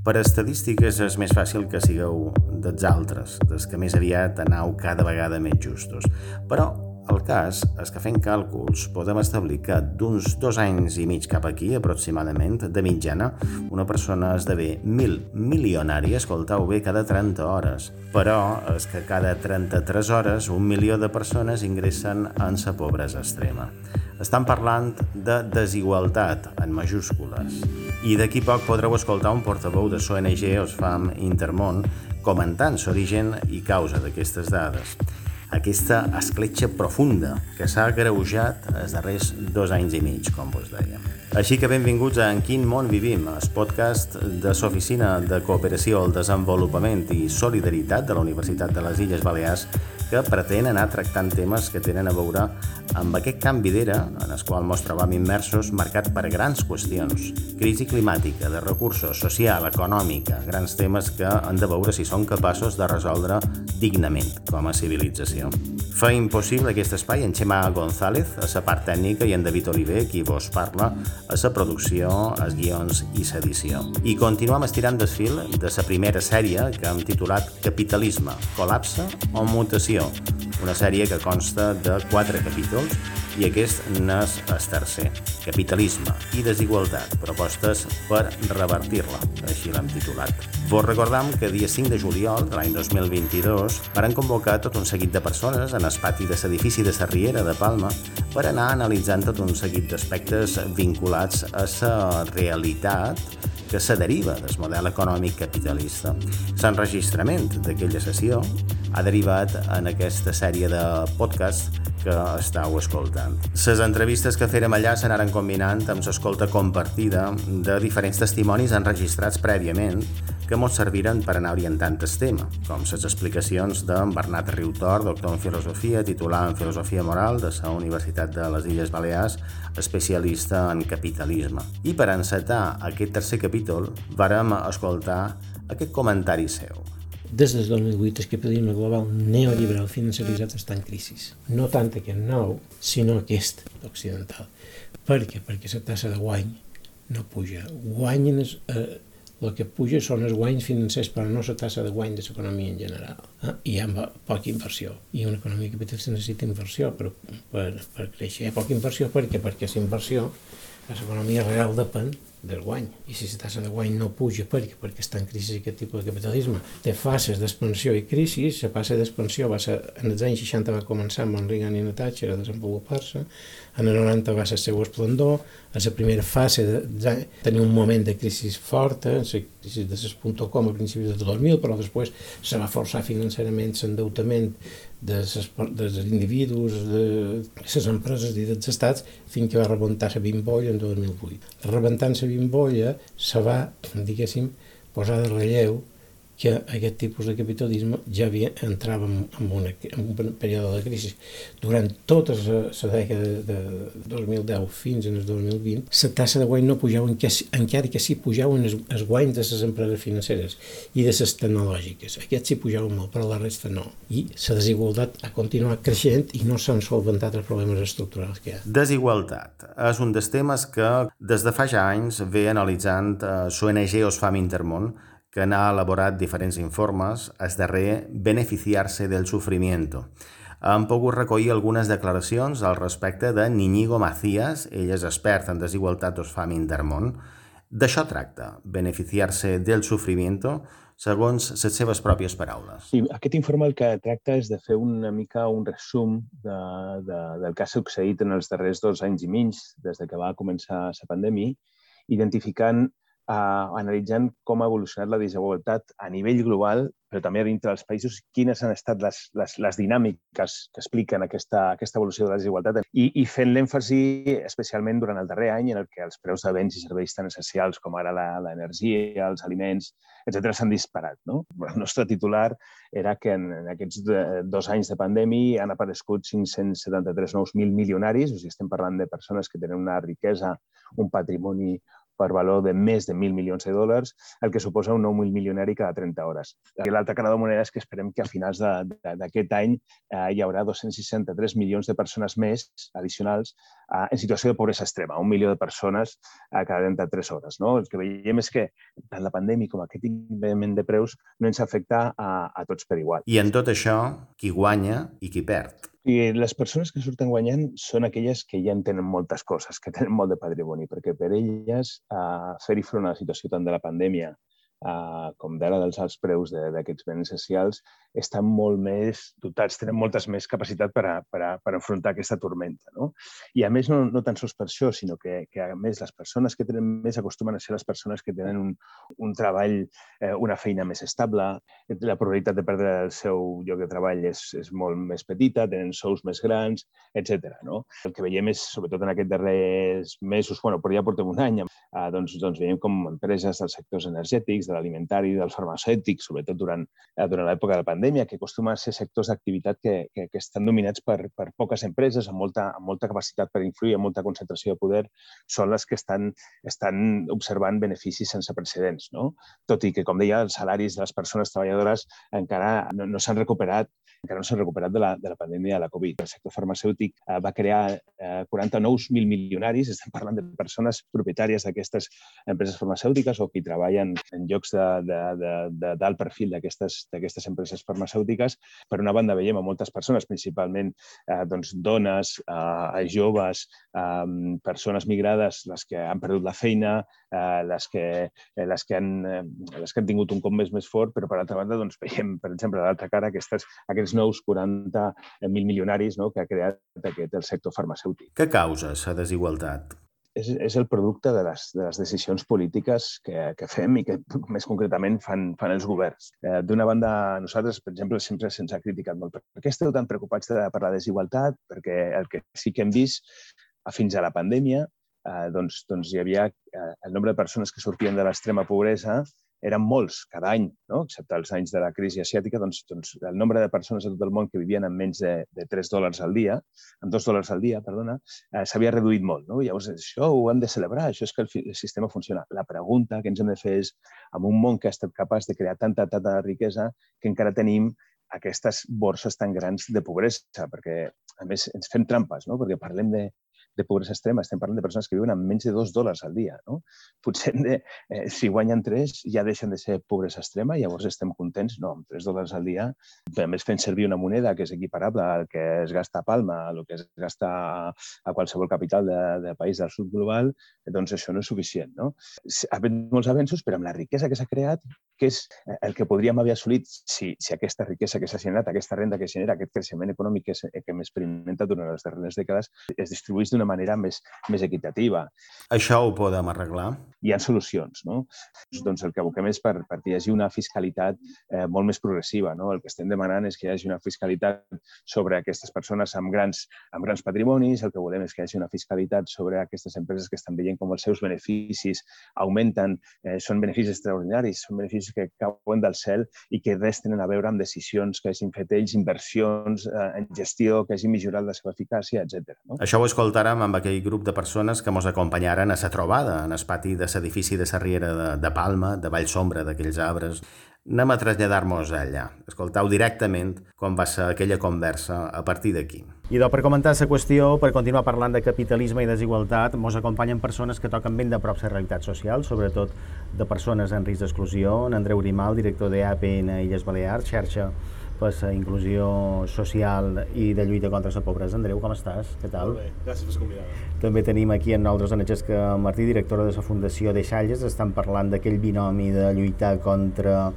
Per estadístiques és més fàcil que sigueu dels altres, dels que més aviat anau cada vegada més justos. Però el cas és que fent càlculs podem establir que d'uns dos anys i mig cap aquí, aproximadament, de mitjana, una persona esdevé mil milionària, escoltau bé, cada 30 hores. Però és que cada 33 hores un milió de persones ingressen en sa pobresa extrema. Estan parlant de desigualtat, en majúscules. I d'aquí poc podreu escoltar un portaveu de l'ONG Osfam Intermón comentant l'origen i causa d'aquestes dades. Aquesta escletxa profunda que s'ha greujat els darrers dos anys i mig, com vos deia. Així que benvinguts a En quin món vivim, el podcast de l'Oficina de Cooperació al Desenvolupament i Solidaritat de la Universitat de les Illes Balears que pretén anar tractant temes que tenen a veure amb aquest canvi d'era en el qual ens trobam immersos marcat per grans qüestions, crisi climàtica, de recursos, social, econòmica, grans temes que han de veure si són capaços de resoldre dignament com a civilització. Fa impossible aquest espai en Xema González, a la part tècnica, i en David Oliver, qui vos parla, a la producció, els guions i l'edició. I continuem estirant del fil de la primera sèrie que hem titulat Capitalisme, col·lapse o mutació, una sèrie que consta de quatre capítols i aquest n'és el tercer. Capitalisme i desigualtat, propostes per revertir-la, així l'hem titulat. Vos recordam que dia 5 de juliol de l'any 2022 van convocar tot un seguit de persones en el pati de l'edifici de Sarriera de Palma per anar analitzant tot un seguit d'aspectes vinculats a la realitat que se deriva del model econòmic capitalista. L'enregistrament d'aquella sessió ha derivat en aquesta sèrie de podcast que estàu escoltant. Les entrevistes que fèrem allà s'anaren combinant amb l'escolta compartida de diferents testimonis enregistrats prèviament que ens serviren per anar orientant el tema, com les explicacions d'en Bernat Riutor, doctor en filosofia, titular en filosofia moral de la Universitat de les Illes Balears, especialista en capitalisme. I per encetar aquest tercer capítol, vàrem escoltar aquest comentari seu. Des del 2008 el capitalisme global neoliberal financiaritzat està en crisi. No tant aquest nou, sinó aquest occidental. Per què? Perquè la tassa de guany no puja. Guanyen es, eh, el que puja són els guanys financers, però no la tassa de guany de l'economia en general. Eh? I ha poca inversió. I una economia capitalista necessita inversió per, per, per créixer. Hi ha poca inversió per què? Perquè la inversió, l'economia real depèn del guany. I si la tassa de guany no puja. Perquè, perquè està en crisi aquest tipus de capitalisme, té fases d'expansió i crisi, la fase d'expansió va ser, en els anys 60 va començar amb Reagan i en Thatcher a desenvolupar-se, en el 90 va ser el seu esplendor, en la primera fase de, de tenir un moment de crisi forta, en la crisi de les.com a principis del 2000, però després se va forçar financerament l'endeutament de dels individus, de les empreses i dels estats, fins que va rebentar la bimbolla en 2008. Rebentant la bimbolla se va, diguéssim, posar de relleu que aquest tipus de capitalisme ja havia, entrava en, en, una, en un període de crisi. Durant tota la dècada de 2010 fins al 2020, la tassa de guany no pujava, encara que sí pujaven els, els guanys de les empreses financeres i de les tecnològiques. Aquests sí pujaven molt, però la resta no. I la desigualtat ha continuat creixent i no s'han solventat els problemes estructurals que hi ha. Desigualtat és un dels temes que des de fa ja anys ve analitzant eh, l'ONG Osfam Intermón, que n'ha elaborat diferents informes, es darrer beneficiar-se del sofrimiento. Han pogut recollir algunes declaracions al respecte de Niñigo Macías, ell és expert en desigualtat d'Osfam Intermón. D'això tracta, beneficiar-se del sofrimiento, segons les seves pròpies paraules. Sí, aquest informe el que tracta és de fer una mica un resum de, de, del que ha succeït en els darrers dos anys i mig, des de que va començar la pandèmia, identificant eh, analitzant com ha evolucionat la desigualtat a nivell global, però també dintre dels països, quines han estat les, les, les dinàmiques que expliquen aquesta, aquesta evolució de la desigualtat i, i fent l'èmfasi especialment durant el darrer any en el que els preus de béns i serveis tan essencials com ara l'energia, els aliments, etc s'han disparat. No? El nostre titular era que en, en aquests dos anys de pandèmia han aparegut 573 nous mil milionaris, o sigui, estem parlant de persones que tenen una riquesa, un patrimoni per valor de més de 1.000 milions de dòlars, el que suposa un nou mil milionari cada 30 hores. I l'altra cara de moneda és que esperem que a finals d'aquest any eh, hi haurà 263 milions de persones més addicionals eh, en situació de pobresa extrema, un milió de persones a cada 33 hores. No? El que veiem és que tant la pandèmia com aquest increment de preus no ens afecta a, a tots per igual. I en tot això, qui guanya i qui perd? I les persones que surten guanyant són aquelles que ja en tenen moltes coses, que tenen molt de patrimoni, perquè per elles eh, fer-hi front a la situació tant de la pandèmia eh, com d'ara dels alts preus d'aquests béns essencials, estan molt més dotats, tenen moltes més capacitat per, a, per, a, per enfrontar aquesta tormenta. No? I a més, no, no tan sols per això, sinó que, que a més les persones que tenen més acostumen a ser les persones que tenen un, un treball, eh, una feina més estable, la probabilitat de perdre el seu lloc de treball és, és molt més petita, tenen sous més grans, etc. No? El que veiem és, sobretot en aquests darrers mesos, bueno, però ja portem un any, eh, doncs, doncs veiem com empreses dels sectors energètics, de l'alimentari, del farmacèutic, sobretot durant, eh, durant l'època de la pandèmia, que acostumen a ser sectors d'activitat que, que, que estan dominats per, per poques empreses amb molta, amb molta capacitat per influir, amb molta concentració de poder, són les que estan, estan observant beneficis sense precedents. No? Tot i que, com deia, els salaris de les persones treballadores encara no, no s'han recuperat encara no s'han recuperat de la, de la pandèmia de la Covid. El sector farmacèutic eh, va crear eh, 40 nous mil milionaris, estem parlant de persones propietàries d'aquestes empreses farmacèutiques o que treballen en llocs d'alt perfil d'aquestes empreses farmacèutiques. Per una banda, veiem a moltes persones, principalment eh, doncs, dones, eh, joves, eh, persones migrades, les que han perdut la feina, eh, les, que, eh, les, que han, eh, les que han tingut un cop més més fort, però per altra banda doncs, veiem, per exemple, a l'altra cara aquestes, aquests nous 40.000 milionaris no, que ha creat aquest, el sector farmacèutic. Què causa la desigualtat? És, és el producte de les, de les decisions polítiques que, que fem i que més concretament fan, fan els governs. Eh, D'una banda, nosaltres, per exemple, sempre se'ns ha criticat molt. Per què esteu tan preocupats de, per la desigualtat? Perquè el que sí que hem vist fins a la pandèmia, eh, doncs, doncs hi havia eh, el nombre de persones que sortien de l'extrema pobresa eren molts cada any, no? excepte els anys de la crisi asiàtica, doncs, doncs el nombre de persones a tot el món que vivien amb menys de, de 3 dòlars al dia, amb 2 dòlars al dia, perdona, eh, s'havia reduït molt. No? Llavors, això ho hem de celebrar, això és que el, el sistema funciona. La pregunta que ens hem de fer és, amb un món que ha estat capaç de crear tanta, tanta riquesa, que encara tenim aquestes borses tan grans de pobresa, perquè, a més, ens fem trampes, no? perquè parlem de, de pobresa extrema, estem parlant de persones que viuen amb menys de dos dòlars al dia. No? Potser de, eh, si guanyen tres ja deixen de ser pobresa extrema, llavors estem contents. No, amb tres dòlars al dia, a més fent servir una moneda que és equiparable al que es gasta a Palma, al que es gasta a qualsevol capital de, de país del sud global, doncs això no és suficient. No? Ha fet molts avenços, però amb la riquesa que s'ha creat, que és eh, el que podríem haver assolit si, si aquesta riquesa que s'ha generat, aquesta renda que genera, aquest creixement econòmic que, que hem experimentat durant les darreres dècades, es distribuís d'una manera més, més equitativa. Això ho podem arreglar? Hi ha solucions. No? Doncs el que aboquem és per, per hi hagi una fiscalitat eh, molt més progressiva. No? El que estem demanant és que hi hagi una fiscalitat sobre aquestes persones amb grans, amb grans patrimonis, el que volem és que hi hagi una fiscalitat sobre aquestes empreses que estan veient com els seus beneficis augmenten, eh, són beneficis extraordinaris, són beneficis que cauen del cel i que res tenen a veure amb decisions que hagin fet ells, inversions eh, en gestió, que hagin millorat la seva eficàcia, etc. No? Això ho escoltarem amb aquell grup de persones que mos acompanyaren a la trobada en el pati de l'edifici de la Riera de, de Palma, de Vallsombra, d'aquells arbres. Anem a traslladar-nos allà. Escoltau directament com va ser aquella conversa a partir d'aquí. I doncs, per comentar la qüestió, per continuar parlant de capitalisme i desigualtat, ens acompanyen persones que toquen ben de prop la realitat social, sobretot de persones en risc d'exclusió. En Andreu Grimal, director d'APN Illes Balears, xarxa per la inclusió social i de lluita contra la pobresa. Andreu, com estàs? Què tal? Molt bé, gràcies per convidar També tenim aquí en nosaltres en Xesca Martí, directora de la Fundació de Xalles, estan parlant d'aquell binomi de lluitar contra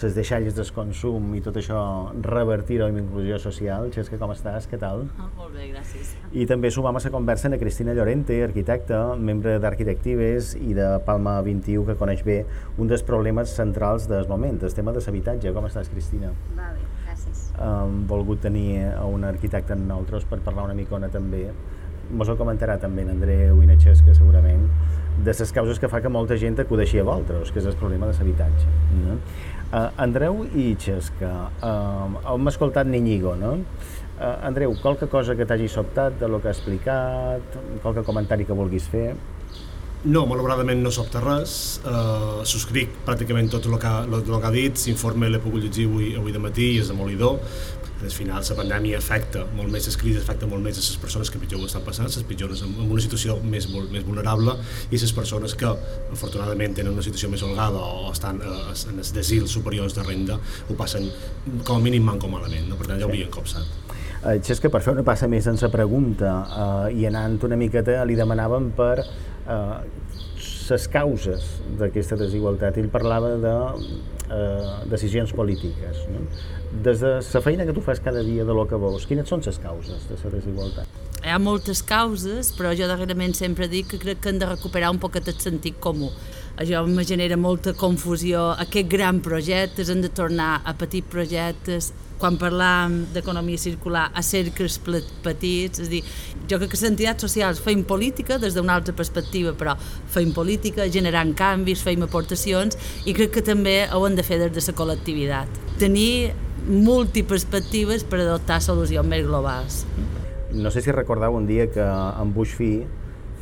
les deixalles del consum i tot això revertir-ho en inclusió social. Xesca, com estàs? Què tal? Ah, molt bé, gràcies. I també sumam a la conversa a Cristina Llorente, arquitecta, membre d'Arquitectives i de Palma 21, que coneix bé un dels problemes centrals del moment, el tema de l'habitatge. Com estàs, Cristina? Va bé. Hem volgut tenir un arquitecte en nosaltres per parlar una micona també. Mos ho comentarà també en Andreu i na segurament, de les causes que fa que molta gent acudeixi a vosaltres, que és el problema de l'habitatge. No? Uh, Andreu i Xesca, uh, hem escoltat Niñigo, no? Uh, Andreu, qualque cosa que t'hagi sobtat de lo que ha explicat, qualque comentari que vulguis fer? No, malauradament no sobta res. Uh, subscric pràcticament tot el que, el, el que ha dit. L'informe l'he pogut llegir avui, avui de matí i és demolidor al final la pandèmia afecta molt més, les crisis afecta molt més a les persones que pitjor ho estan passant, les pitjors en una situació més, més vulnerable i les persones que afortunadament tenen una situació més holgada o estan eh, en els desils superiors de renda ho passen com a mínim manco malament, no? per tant ja ho havien copsat. Eh, és que per fer una passa més en la pregunta eh, i anant una miqueta li demanàvem per les causes d'aquesta desigualtat. Ell parlava de eh, decisions polítiques. No? Des de la feina que tu fas cada dia de lo que veus, quines són les causes de la desigualtat? Hi ha moltes causes, però jo darrerament sempre dic que crec que hem de recuperar un poquet el sentit comú. Això me genera molta confusió. Aquest gran projectes han de tornar a petits projectes, quan parlàvem d'economia circular a cercles petits, és a dir, jo crec que les entitats socials feim política des d'una altra perspectiva, però feim política, generant canvis, feim aportacions i crec que també ho hem de fer des de la col·lectivitat. Tenir multiperspectives per adoptar solucions més globals. No sé si recordeu un dia que en Bushfi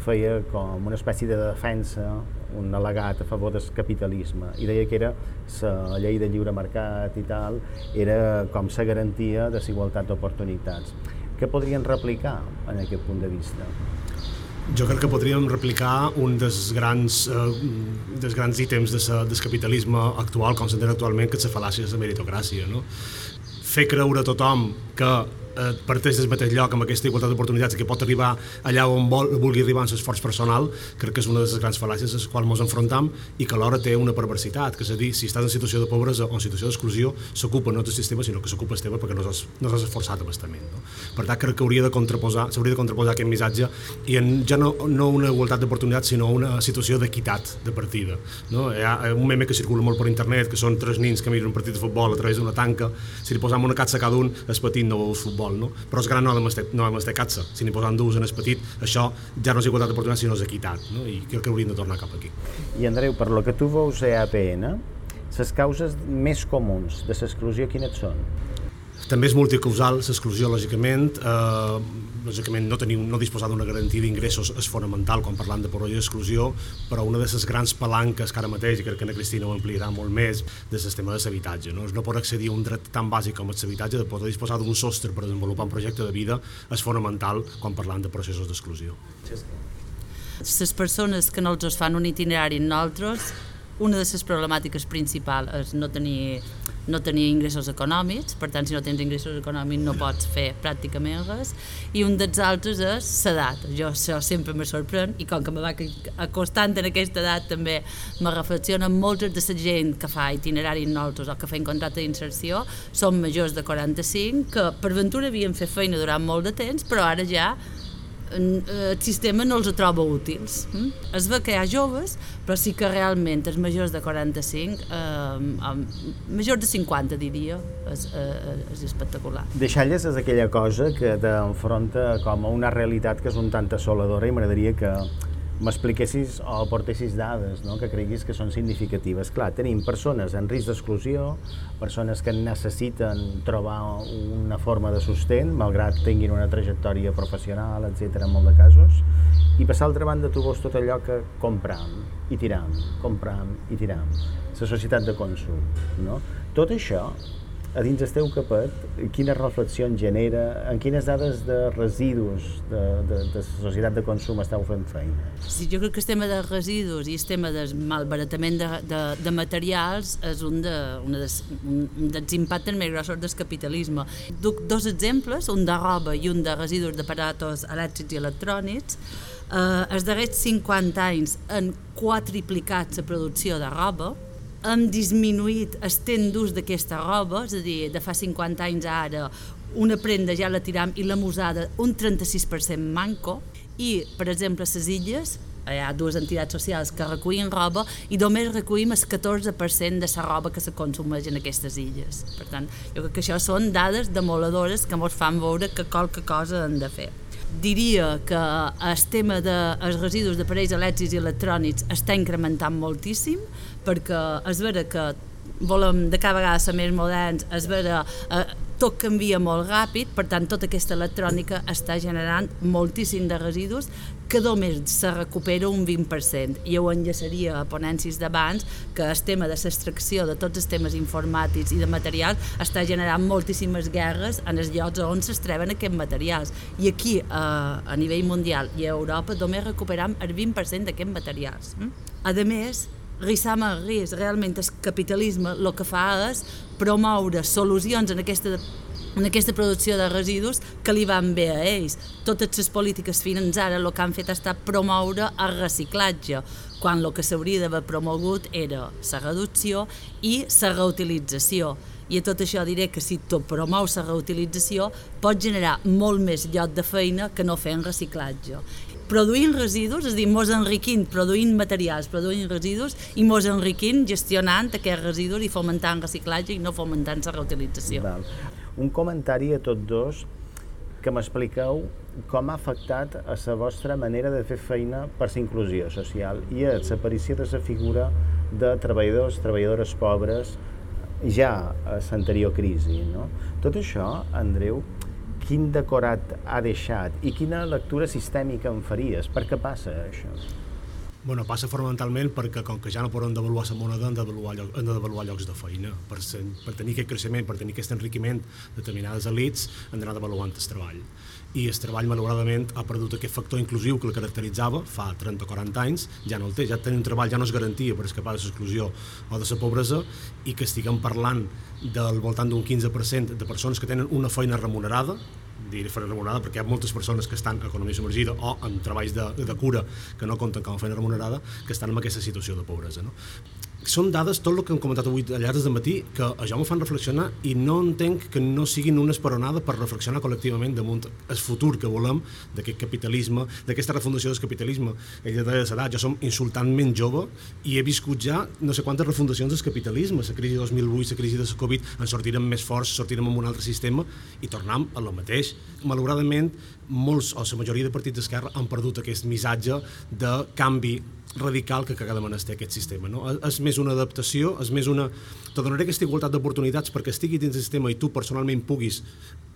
feia com una espècie de defensa un al·legat a favor del capitalisme i deia que era la llei de lliure mercat i tal, era com la garantia de igualtat d'oportunitats. Què podrien replicar en aquest punt de vista? Jo crec que podríem replicar un dels grans, eh, dels grans ítems de sa, capitalisme actual, com s'entén actualment, que és la fal·làcia de la meritocràcia. No? Fer creure a tothom que eh, parteix del mateix lloc amb aquesta igualtat d'oportunitats que pot arribar allà on vol, vulgui arribar en l'esforç personal, crec que és una de les grans fal·làcies a les quals ens enfrontam i que alhora té una perversitat, que és a dir, si estàs en situació de pobresa o en situació d'exclusió, s'ocupa no del sistema, sinó que s'ocupa el tema perquè no has, no has esforçat bastament. No? Per tant, crec que hauria de contraposar, s'hauria de contraposar aquest missatge i en, ja no, no una igualtat d'oportunitats, sinó una situació d'equitat de partida. No? Hi ha un meme que circula molt per internet, que són tres nins que miren un partit de futbol a través d'una tanca, si li posam una catsa a cada un, el petit no veu futbol futbol, no? però els grans no estat, no hem estat catsa. Si n'hi posant dues en el petit, això ja no és igualtat d'oportunitats, sinó és equitat, no? i crec que hauríem de tornar cap aquí. I Andreu, per lo que tu veus a APN, les causes més comuns de l'exclusió quines són? També és multicausal, l'exclusió, lògicament. Eh, lògicament, no, tenir, no disposar d'una garantia d'ingressos és fonamental quan parlant de pobresa i exclusió, però una de les grans palanques que ara mateix, i crec que la Cristina ho ampliarà molt més, del sistema de l'habitatge. No? No poder accedir a un dret tan bàsic com l'habitatge, de poder disposar d'un sostre per desenvolupar un projecte de vida, és fonamental quan parlant de processos d'exclusió. Les persones que no els fan un itinerari en nosaltres, una de les problemàtiques principals és no tenir no tenir ingressos econòmics, per tant, si no tens ingressos econòmics no pots fer pràcticament res, i un dels altres és l'edat. Jo això sempre me sorprèn, i com que me va acostant en aquesta edat també me reflexiona, molta de la gent que fa itinerari en nosaltres o que fa contracte d'inserció són majors de 45, que per ventura havien fet feina durant molt de temps, però ara ja el sistema no els troba útils. Hm? Es ve que hi ha joves, però sí que realment els majors de 45, eh, majors de 50 diria, és, eh, és espectacular. Deixalles és aquella cosa que t'enfronta com a una realitat que és un tant assoladora i m'agradaria que m'expliquessis o aportessis dades no? que creguis que són significatives. Clar, tenim persones en risc d'exclusió, persones que necessiten trobar una forma de sostén, malgrat tinguin una trajectòria professional, etc en molt de casos, i per l'altra banda tu veus tot allò que compram i tiram, compram i tiram, la societat de consum. No? Tot això a dins el teu capet, quina reflexió en genera, en quines dades de residus de, de, de societat de consum esteu fent feina? Sí, jo crec que el tema de residus i el tema del malbaratament de, de, de materials és un, de, una des, un dels impactes més grossos del capitalisme. Duc dos exemples, un de roba i un de residus d'aparatos elèctrics i electrònics. Eh, els darrers 50 anys han quadriplicat la producció de roba, hem disminuït el temps d'ús d'aquesta roba, és a dir, de fa 50 anys a ara, una prenda ja la tiram i l'hem usada un 36% manco, i, per exemple, a les illes hi ha dues entitats socials que recullen roba i només recollim el 14% de la roba que se consumeix en aquestes illes. Per tant, jo crec que això són dades demoladores que ens fan veure que qualque cosa han de fer diria que el tema dels de, residus d'aparells elèctrics i electrònics està incrementant moltíssim perquè és vera que volem de cada vegada ser més moderns, és vera, eh, tot canvia molt ràpid, per tant tota aquesta electrònica està generant moltíssim de residus que només se recupera un 20%. I ho enllaçaria a ponències d'abans que el tema de l'extracció de tots els temes informàtics i de materials està generant moltíssimes guerres en els llocs on s'estreven aquests materials. I aquí, a, eh, a nivell mundial i a Europa, només recuperam el 20% d'aquests materials. Mm? A més, Rissama Ris, realment el capitalisme el que fa és promoure solucions en aquesta en aquesta producció de residus que li van bé a ells. Totes les polítiques fins ara el que han fet ha estat promoure el reciclatge, quan el que s'hauria d'haver promogut era la reducció i la reutilització. I a tot això diré que si tu promous la reutilització pots generar molt més lloc de feina que no fent reciclatge produint residus, és a dir, mos enriquint, produint materials, produint residus i mos enriquint gestionant aquests residus i fomentant reciclatge i no fomentant la reutilització. Val. Un comentari a tots dos que m'expliqueu com ha afectat a la vostra manera de fer feina per la inclusió social i a l'aparició de la figura de treballadors, treballadores pobres ja a l'anterior crisi. No? Tot això, Andreu, quin decorat ha deixat i quina lectura sistèmica en faries? Per què passa això? Bueno, passa fonamentalment perquè com que ja no poden devaluar la moneda han devaluar, lloc, han de devaluar llocs de feina. Per, ser, per tenir aquest creixement, per tenir aquest enriquiment de determinades elites han d'anar devaluant el treball. I el treball malauradament ha perdut aquest factor inclusiu que el caracteritzava fa 30 o 40 anys, ja no el té, ja tenir un treball ja no és garantia per escapar de l'exclusió o de la pobresa i que estiguem parlant del voltant d'un 15% de persones que tenen una feina remunerada dir feina remunerada perquè hi ha moltes persones que estan a economia submergida o en treballs de, de cura que no compten com a feina remunerada que estan en aquesta situació de pobresa. No? Són dades, tot el que hem comentat avui allà des de matí, que això m'ho fan reflexionar i no entenc que no siguin una esperonada per reflexionar col·lectivament damunt el futur que volem d'aquest capitalisme, d'aquesta refundació del capitalisme. Ella deia de l'edat, jo som insultantment jove i he viscut ja no sé quantes refundacions del capitalisme, la crisi de 2008, la crisi de la Covid, en sortirem més forts, sortirem amb un altre sistema i tornem a lo mateix. Malauradament, molts, o la majoria de partits d'esquerra han perdut aquest missatge de canvi radical que cada menester aquest sistema. No? És més una adaptació, és més una... Te donaré aquesta igualtat d'oportunitats perquè estigui dins del sistema i tu personalment puguis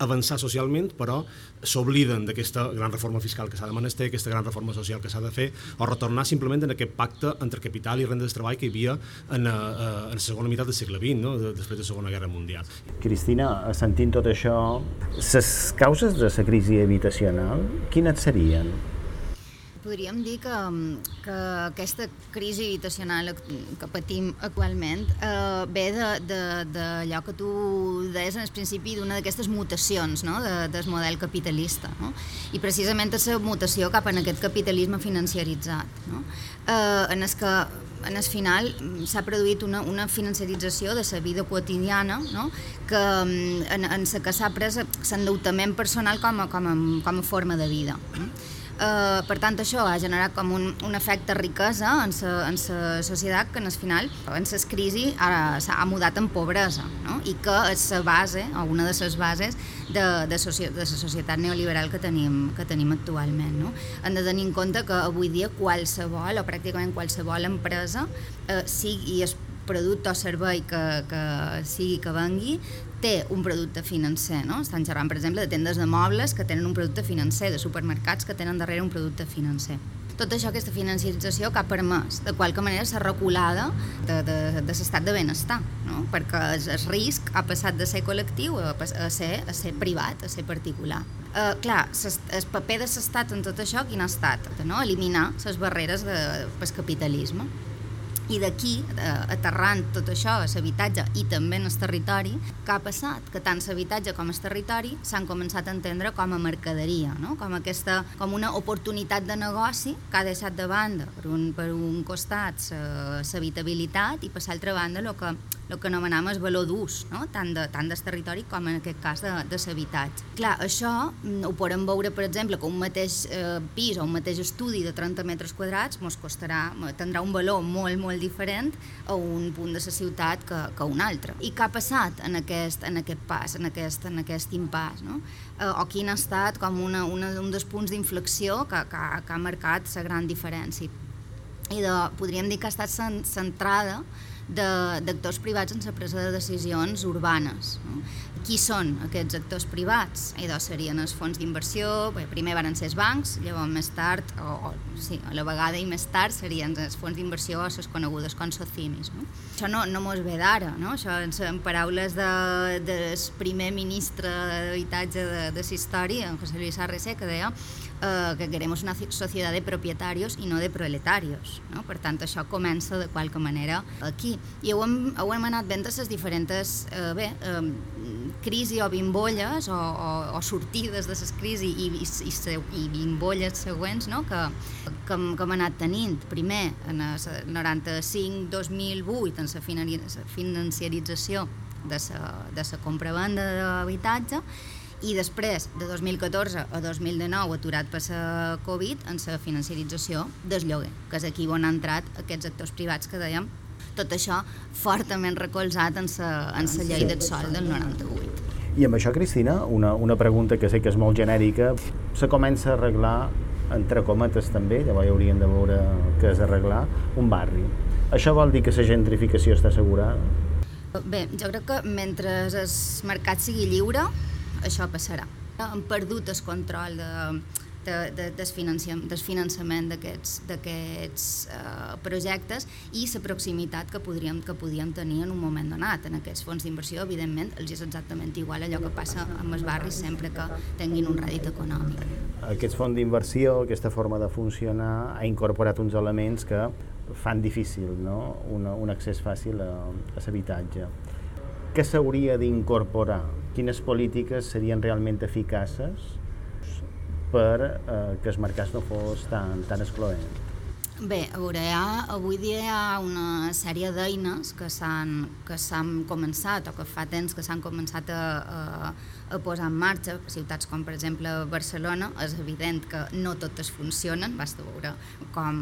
avançar socialment, però s'obliden d'aquesta gran reforma fiscal que s'ha de menester, aquesta gran reforma social que s'ha de fer, o retornar simplement en aquest pacte entre capital i renda de treball que hi havia en, a, eh, eh, en la segona meitat del segle XX, no? després de la Segona Guerra Mundial. Cristina, sentint tot això, les causes de la crisi habitacional, quines serien? Podríem dir que, que aquesta crisi habitacional que patim actualment eh, ve d'allò que tu deies en el principi d'una d'aquestes mutacions no? de, del model capitalista no? i precisament la mutació cap en aquest capitalisme financiaritzat no? eh, en el que en el final s'ha produït una, una financiarització de la vida quotidiana no? que en, en la que s'ha pres l'endeutament personal com a, com, a, com a forma de vida. No? Eh, per tant, això ha generat com un, un efecte riquesa en la societat que en el final, en les crisi, s'ha mudat en pobresa, no? i que és la base, o una de les bases de, de, soci, de la societat neoliberal que tenim, que tenim actualment. No? Hem de tenir en compte que avui dia qualsevol, o pràcticament qualsevol empresa, eh, sigui és producte o servei que, que sigui que vengui, té un producte financer, no? Estan xerrant, per exemple, de tendes de mobles que tenen un producte financer, de supermercats que tenen darrere un producte financer. Tot això, aquesta financiarització que ha permès, de qualque manera, ser reculada de, de, de l'estat de benestar, no? perquè el, risc ha passat de ser col·lectiu a, a, ser, a ser privat, a ser particular. Uh, clar, el paper de l'estat en tot això, quin ha estat? No? Eliminar les barreres de, pel capitalisme I d'aquí, eh, aterrant tot això a l'habitatge i també en el territori, què ha passat? Que tant l'habitatge com el territori s'han començat a entendre com a mercaderia, no? com, aquesta, com una oportunitat de negoci que ha deixat de banda, per un, per un costat, l'habitabilitat i per l'altra banda el que el que anomenam el valor d'ús, no? tant, de, tant del territori com en aquest cas de, de l'habitatge. Clar, això mm, ho podem veure, per exemple, que un mateix eh, pis o un mateix estudi de 30 metres quadrats mos costarà, tindrà un valor molt, molt diferent a un punt de la ciutat que, que un altre. I què ha passat en aquest, en aquest pas, en aquest, en aquest impàs? No? Eh, o quin ha estat com una, una, un dels punts d'inflexió que, que, que ha marcat la gran diferència? I de, podríem dir que ha estat centrada d'actors privats en la presa de decisions urbanes. No? Qui són aquests actors privats? I doncs serien els fons d'inversió, primer van ser els bancs, llavors més tard, o, o sí, a la vegada i més tard serien els fons d'inversió o les conegudes com socimis. No? Això no, no mos ve d'ara, no? això en paraules de, del primer ministre d'habitatge de, de història, en José Luis Arrese, que deia eh, que queremos una societat de propietarios i no de proletarios. No? Per tant, això comença de qualque manera aquí. I ho hem, ho hem anat veient les diferents eh, bé, eh, crisi o bimbolles o, o, o sortides de les crisi i, i, i, i bimbolles següents no? que, que, que hem anat tenint. Primer, en el 95-2008, en la financiarització de la compra-venda d'habitatge i després, de 2014 a 2019, aturat per la Covid, en la financiarització del lloguer, que és aquí on han entrat aquests actors privats que dèiem, tot això fortament recolzat en la, en la llei del sol del 98. I amb això, Cristina, una, una pregunta que sé que és molt genèrica, se comença a arreglar, entre cometes també, llavors hauríem de veure què és arreglar, un barri. Això vol dir que la gentrificació està assegurada? Bé, jo crec que mentre el mercat sigui lliure, això passarà. Hem perdut el control de, de, de, del finançament d'aquests eh, projectes i la proximitat que podríem, que podíem tenir en un moment donat. En aquests fons d'inversió, evidentment, els és exactament igual allò que passa amb els barris sempre que tinguin un rèdit econòmic. Aquest fons d'inversió, aquesta forma de funcionar, ha incorporat uns elements que fan difícil no? un, un accés fàcil a, a l'habitatge. Què s'hauria d'incorporar quines polítiques serien realment eficaces per eh, que els mercats no fos tan, tan excloent? Bé, a veure, ha, avui dia hi ha una sèrie d'eines que s'han començat o que fa temps que s'han començat a, a, a posar en marxa. Ciutats com, per exemple, Barcelona, és evident que no totes funcionen, basta veure com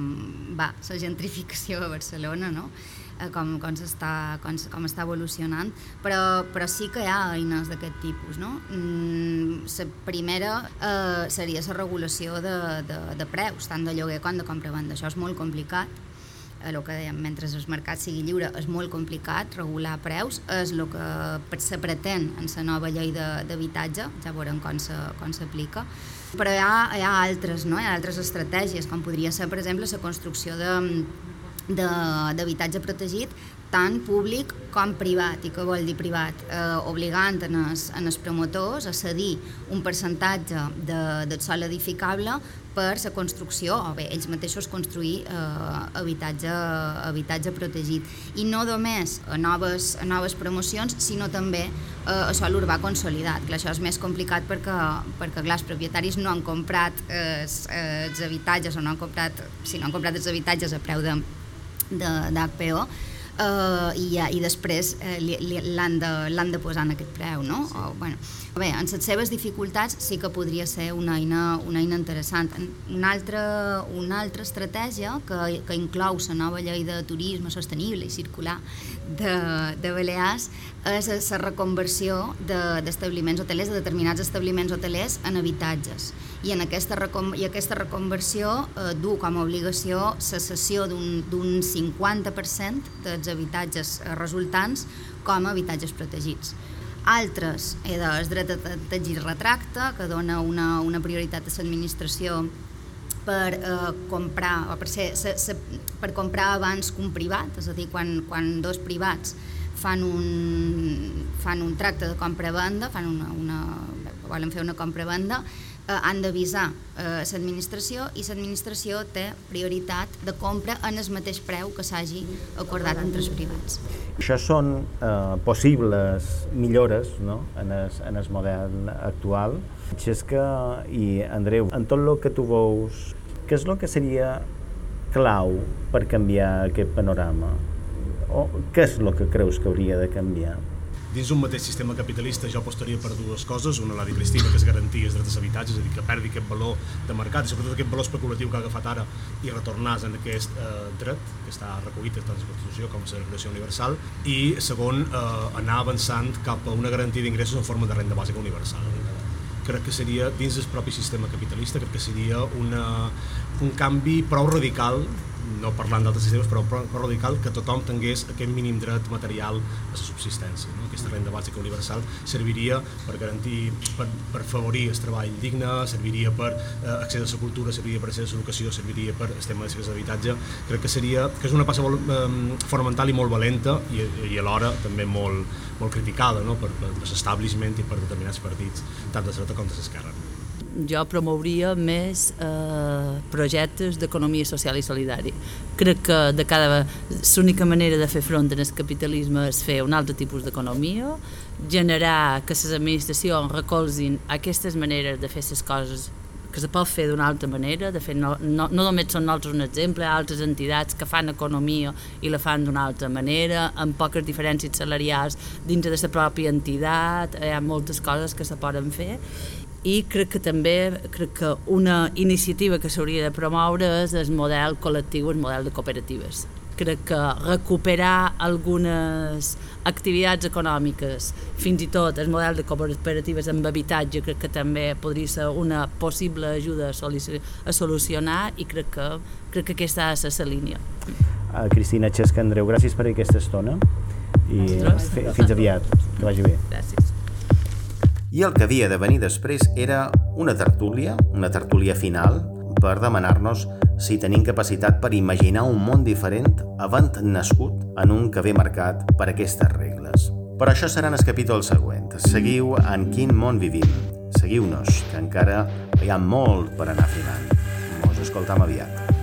va la gentrificació a Barcelona, no? Eh, com, com, està, com, com està evolucionant, però, però sí que hi ha eines d'aquest tipus. No? Mm, la primera eh, seria la regulació de, de, de preus, tant de lloguer com de compra-venda. Això és molt complicat, el que dèiem, mentre el mercat sigui lliure és molt complicat regular preus, és el que se pretén en la nova llei d'habitatge, ja veurem com s'aplica, però hi ha, hi ha altres, no? hi ha altres estratègies, com podria ser, per exemple, la construcció de, d'habitatge protegit tant públic com privat. I què vol dir privat? Eh, obligant en els, en els promotors a cedir un percentatge de, del sol edificable per la construcció, o bé, ells mateixos construir eh, habitatge, habitatge protegit. I no només a noves, a noves promocions, sinó també eh, a sol urbà consolidat. Clar, això és més complicat perquè, perquè clar, els propietaris no han comprat eh, els, els habitatges o no han comprat, si no han comprat els habitatges a preu de, d'HPO eh, i, ja, i després eh, l'han de, de posar en aquest preu, no? Sí. O, bueno, bé, en les seves dificultats sí que podria ser una eina, una eina interessant. Una altra, una altra estratègia que, que inclou la nova llei de turisme sostenible i circular de, de Balears és la reconversió d'establiments de, hotelers, de determinats establiments hotelers en habitatges. I, en aquesta, i aquesta reconversió eh, du com a obligació la cessió d'un 50% dels habitatges eh, resultants com a habitatges protegits. Altres, eh, el dret a i retracte, que dona una, una prioritat a l'administració per eh, comprar o per, ser, se, se, per comprar abans que un privat, és a dir, quan, quan dos privats fan un, fan un tracte de compra-venda, fan una, una, volen fer una compra-venda, eh, han d'avisar eh, l'administració i l'administració té prioritat de compra en el mateix preu que s'hagi acordat entre els privats. Això són eh, possibles millores no? en, el, en el model actual. Xesca i Andreu, en tot el que tu veus, què és el que seria clau per canviar aquest panorama? O què és el que creus que hauria de canviar? Dins un mateix sistema capitalista jo apostaria per dues coses, una dit Cristina, que és garantir els drets d'habitatge, és a dir, que perdi aquest valor de mercat i sobretot aquest valor especulatiu que ha agafat ara i retornar en aquest eh, dret que està recollit tant la Constitució com la Declaració Universal. I segon, eh, anar avançant cap a una garantia d'ingressos en forma de renda bàsica universal. Crec que seria, dins del propi sistema capitalista, crec que seria una, un canvi prou radical no parlant d'altres sistemes, però, però radical que tothom tingués aquest mínim dret material a la subsistència. No? Aquesta renda bàsica universal serviria per garantir, per, per favorir el treball digne, serviria per eh, accés a la cultura, serviria per accés a l'educació, serviria per el tema de d'habitatge. Crec que seria que és una passa molt, eh, fonamental i molt valenta i, i alhora també molt, molt criticada no? per, per l'establishment i per determinats partits, tant de dreta com de l'esquerra jo promouria més eh, projectes d'economia social i solidària. Crec que de cada l'única manera de fer front al capitalisme és fer un altre tipus d'economia, generar que les administracions recolzin aquestes maneres de fer les coses que se pot fer d'una altra manera, de fet no, no, no només són nosaltres un exemple, altres entitats que fan economia i la fan d'una altra manera, amb poques diferències salarials dins de la pròpia entitat, hi ha moltes coses que se poden fer i crec que també crec que una iniciativa que s'hauria de promoure és el model col·lectiu, el model de cooperatives. Crec que recuperar algunes activitats econòmiques, fins i tot el model de cooperatives amb habitatge, crec que també podria ser una possible ajuda a solucionar i crec que, crec que aquesta ha de ser la línia. Uh, Cristina Xesca Andreu, gràcies per aquesta estona i fins aviat, que vagi bé. Gràcies i el que havia de venir després era una tertúlia, una tertúlia final, per demanar-nos si tenim capacitat per imaginar un món diferent havent nascut en un que ve marcat per aquestes regles. Però això seran els capítols següents. Seguiu en quin món vivim. Seguiu-nos, que encara hi ha molt per anar afinant. Ens escoltam aviat.